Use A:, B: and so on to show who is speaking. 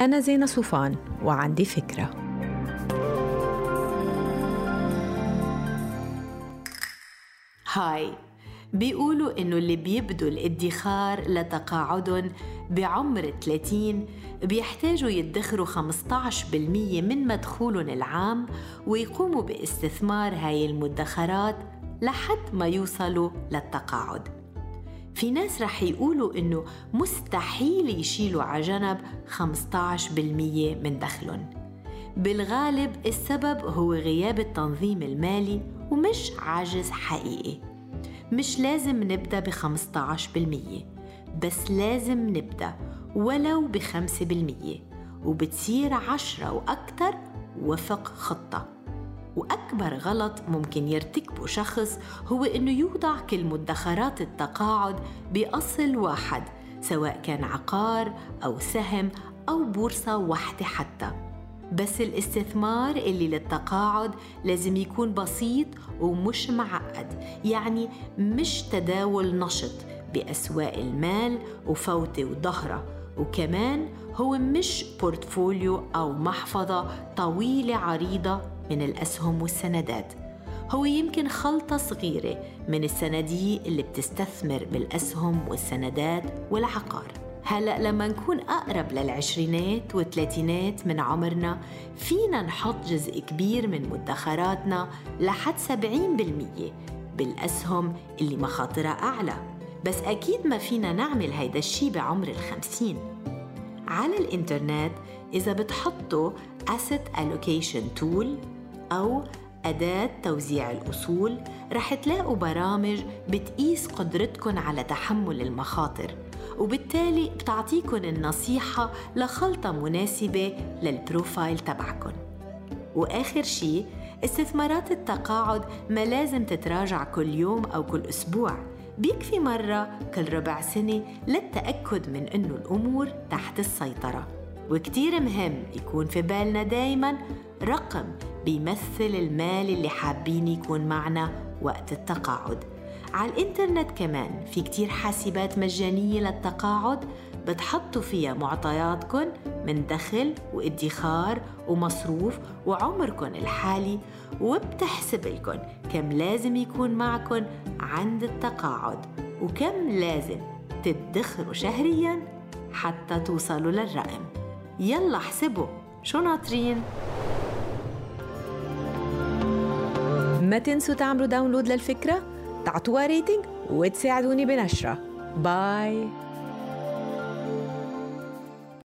A: أنا زينة صوفان وعندي فكرة.
B: هاي بيقولوا إنه اللي بيبدوا الادخار لتقاعدهم بعمر 30 بيحتاجوا يدخروا 15% من مدخولهم العام ويقوموا باستثمار هاي المدخرات لحد ما يوصلوا للتقاعد. في ناس رح يقولوا إنه مستحيل يشيلوا على جنب 15% من دخلهم. بالغالب السبب هو غياب التنظيم المالي ومش عجز حقيقي. مش لازم نبدأ ب 15% بس لازم نبدأ ولو بخمسة بالمية وبتصير عشرة وأكثر وفق خطة. وأكبر غلط ممكن يرتكبه شخص هو إنه يوضع كل مدخرات التقاعد بأصل واحد سواء كان عقار أو سهم أو بورصة واحدة حتى. بس الاستثمار اللي للتقاعد لازم يكون بسيط ومش معقد يعني مش تداول نشط بأسواق المال وفوتة وظهرة. وكمان هو مش بورتفوليو أو محفظة طويلة عريضة من الأسهم والسندات. هو يمكن خلطة صغيرة من الصناديق اللي بتستثمر بالأسهم والسندات والعقار. هلأ لما نكون أقرب للعشرينات والثلاثينات من عمرنا فينا نحط جزء كبير من مدخراتنا لحد 70% بالأسهم اللي مخاطرها أعلى. بس أكيد ما فينا نعمل هيدا الشي بعمر الخمسين. على الإنترنت إذا بتحطوا Asset Allocation Tool أو أداة توزيع الأصول رح تلاقوا برامج بتقيس قدرتكن على تحمل المخاطر وبالتالي بتعطيكن النصيحة لخلطة مناسبة للبروفايل تبعكن. وآخر شي استثمارات التقاعد ما لازم تتراجع كل يوم أو كل أسبوع بيكفي مرة كل ربع سنة للتأكد من أنه الأمور تحت السيطرة. وكتير مهم يكون في بالنا دايما رقم بيمثل المال اللي حابين يكون معنا وقت التقاعد. على الإنترنت كمان في كتير حاسبات مجانية للتقاعد بتحطوا فيها معطياتكم من دخل وادخار ومصروف وعمركم الحالي وبتحسب لكم كم لازم يكون معكم عند التقاعد وكم لازم تدخروا شهريا حتى توصلوا للرقم. يلا احسبوا شو ناطرين؟
A: ما تنسوا تعملوا download للفكرة؟ تعطوها rating وتساعدوني بنشره. bye.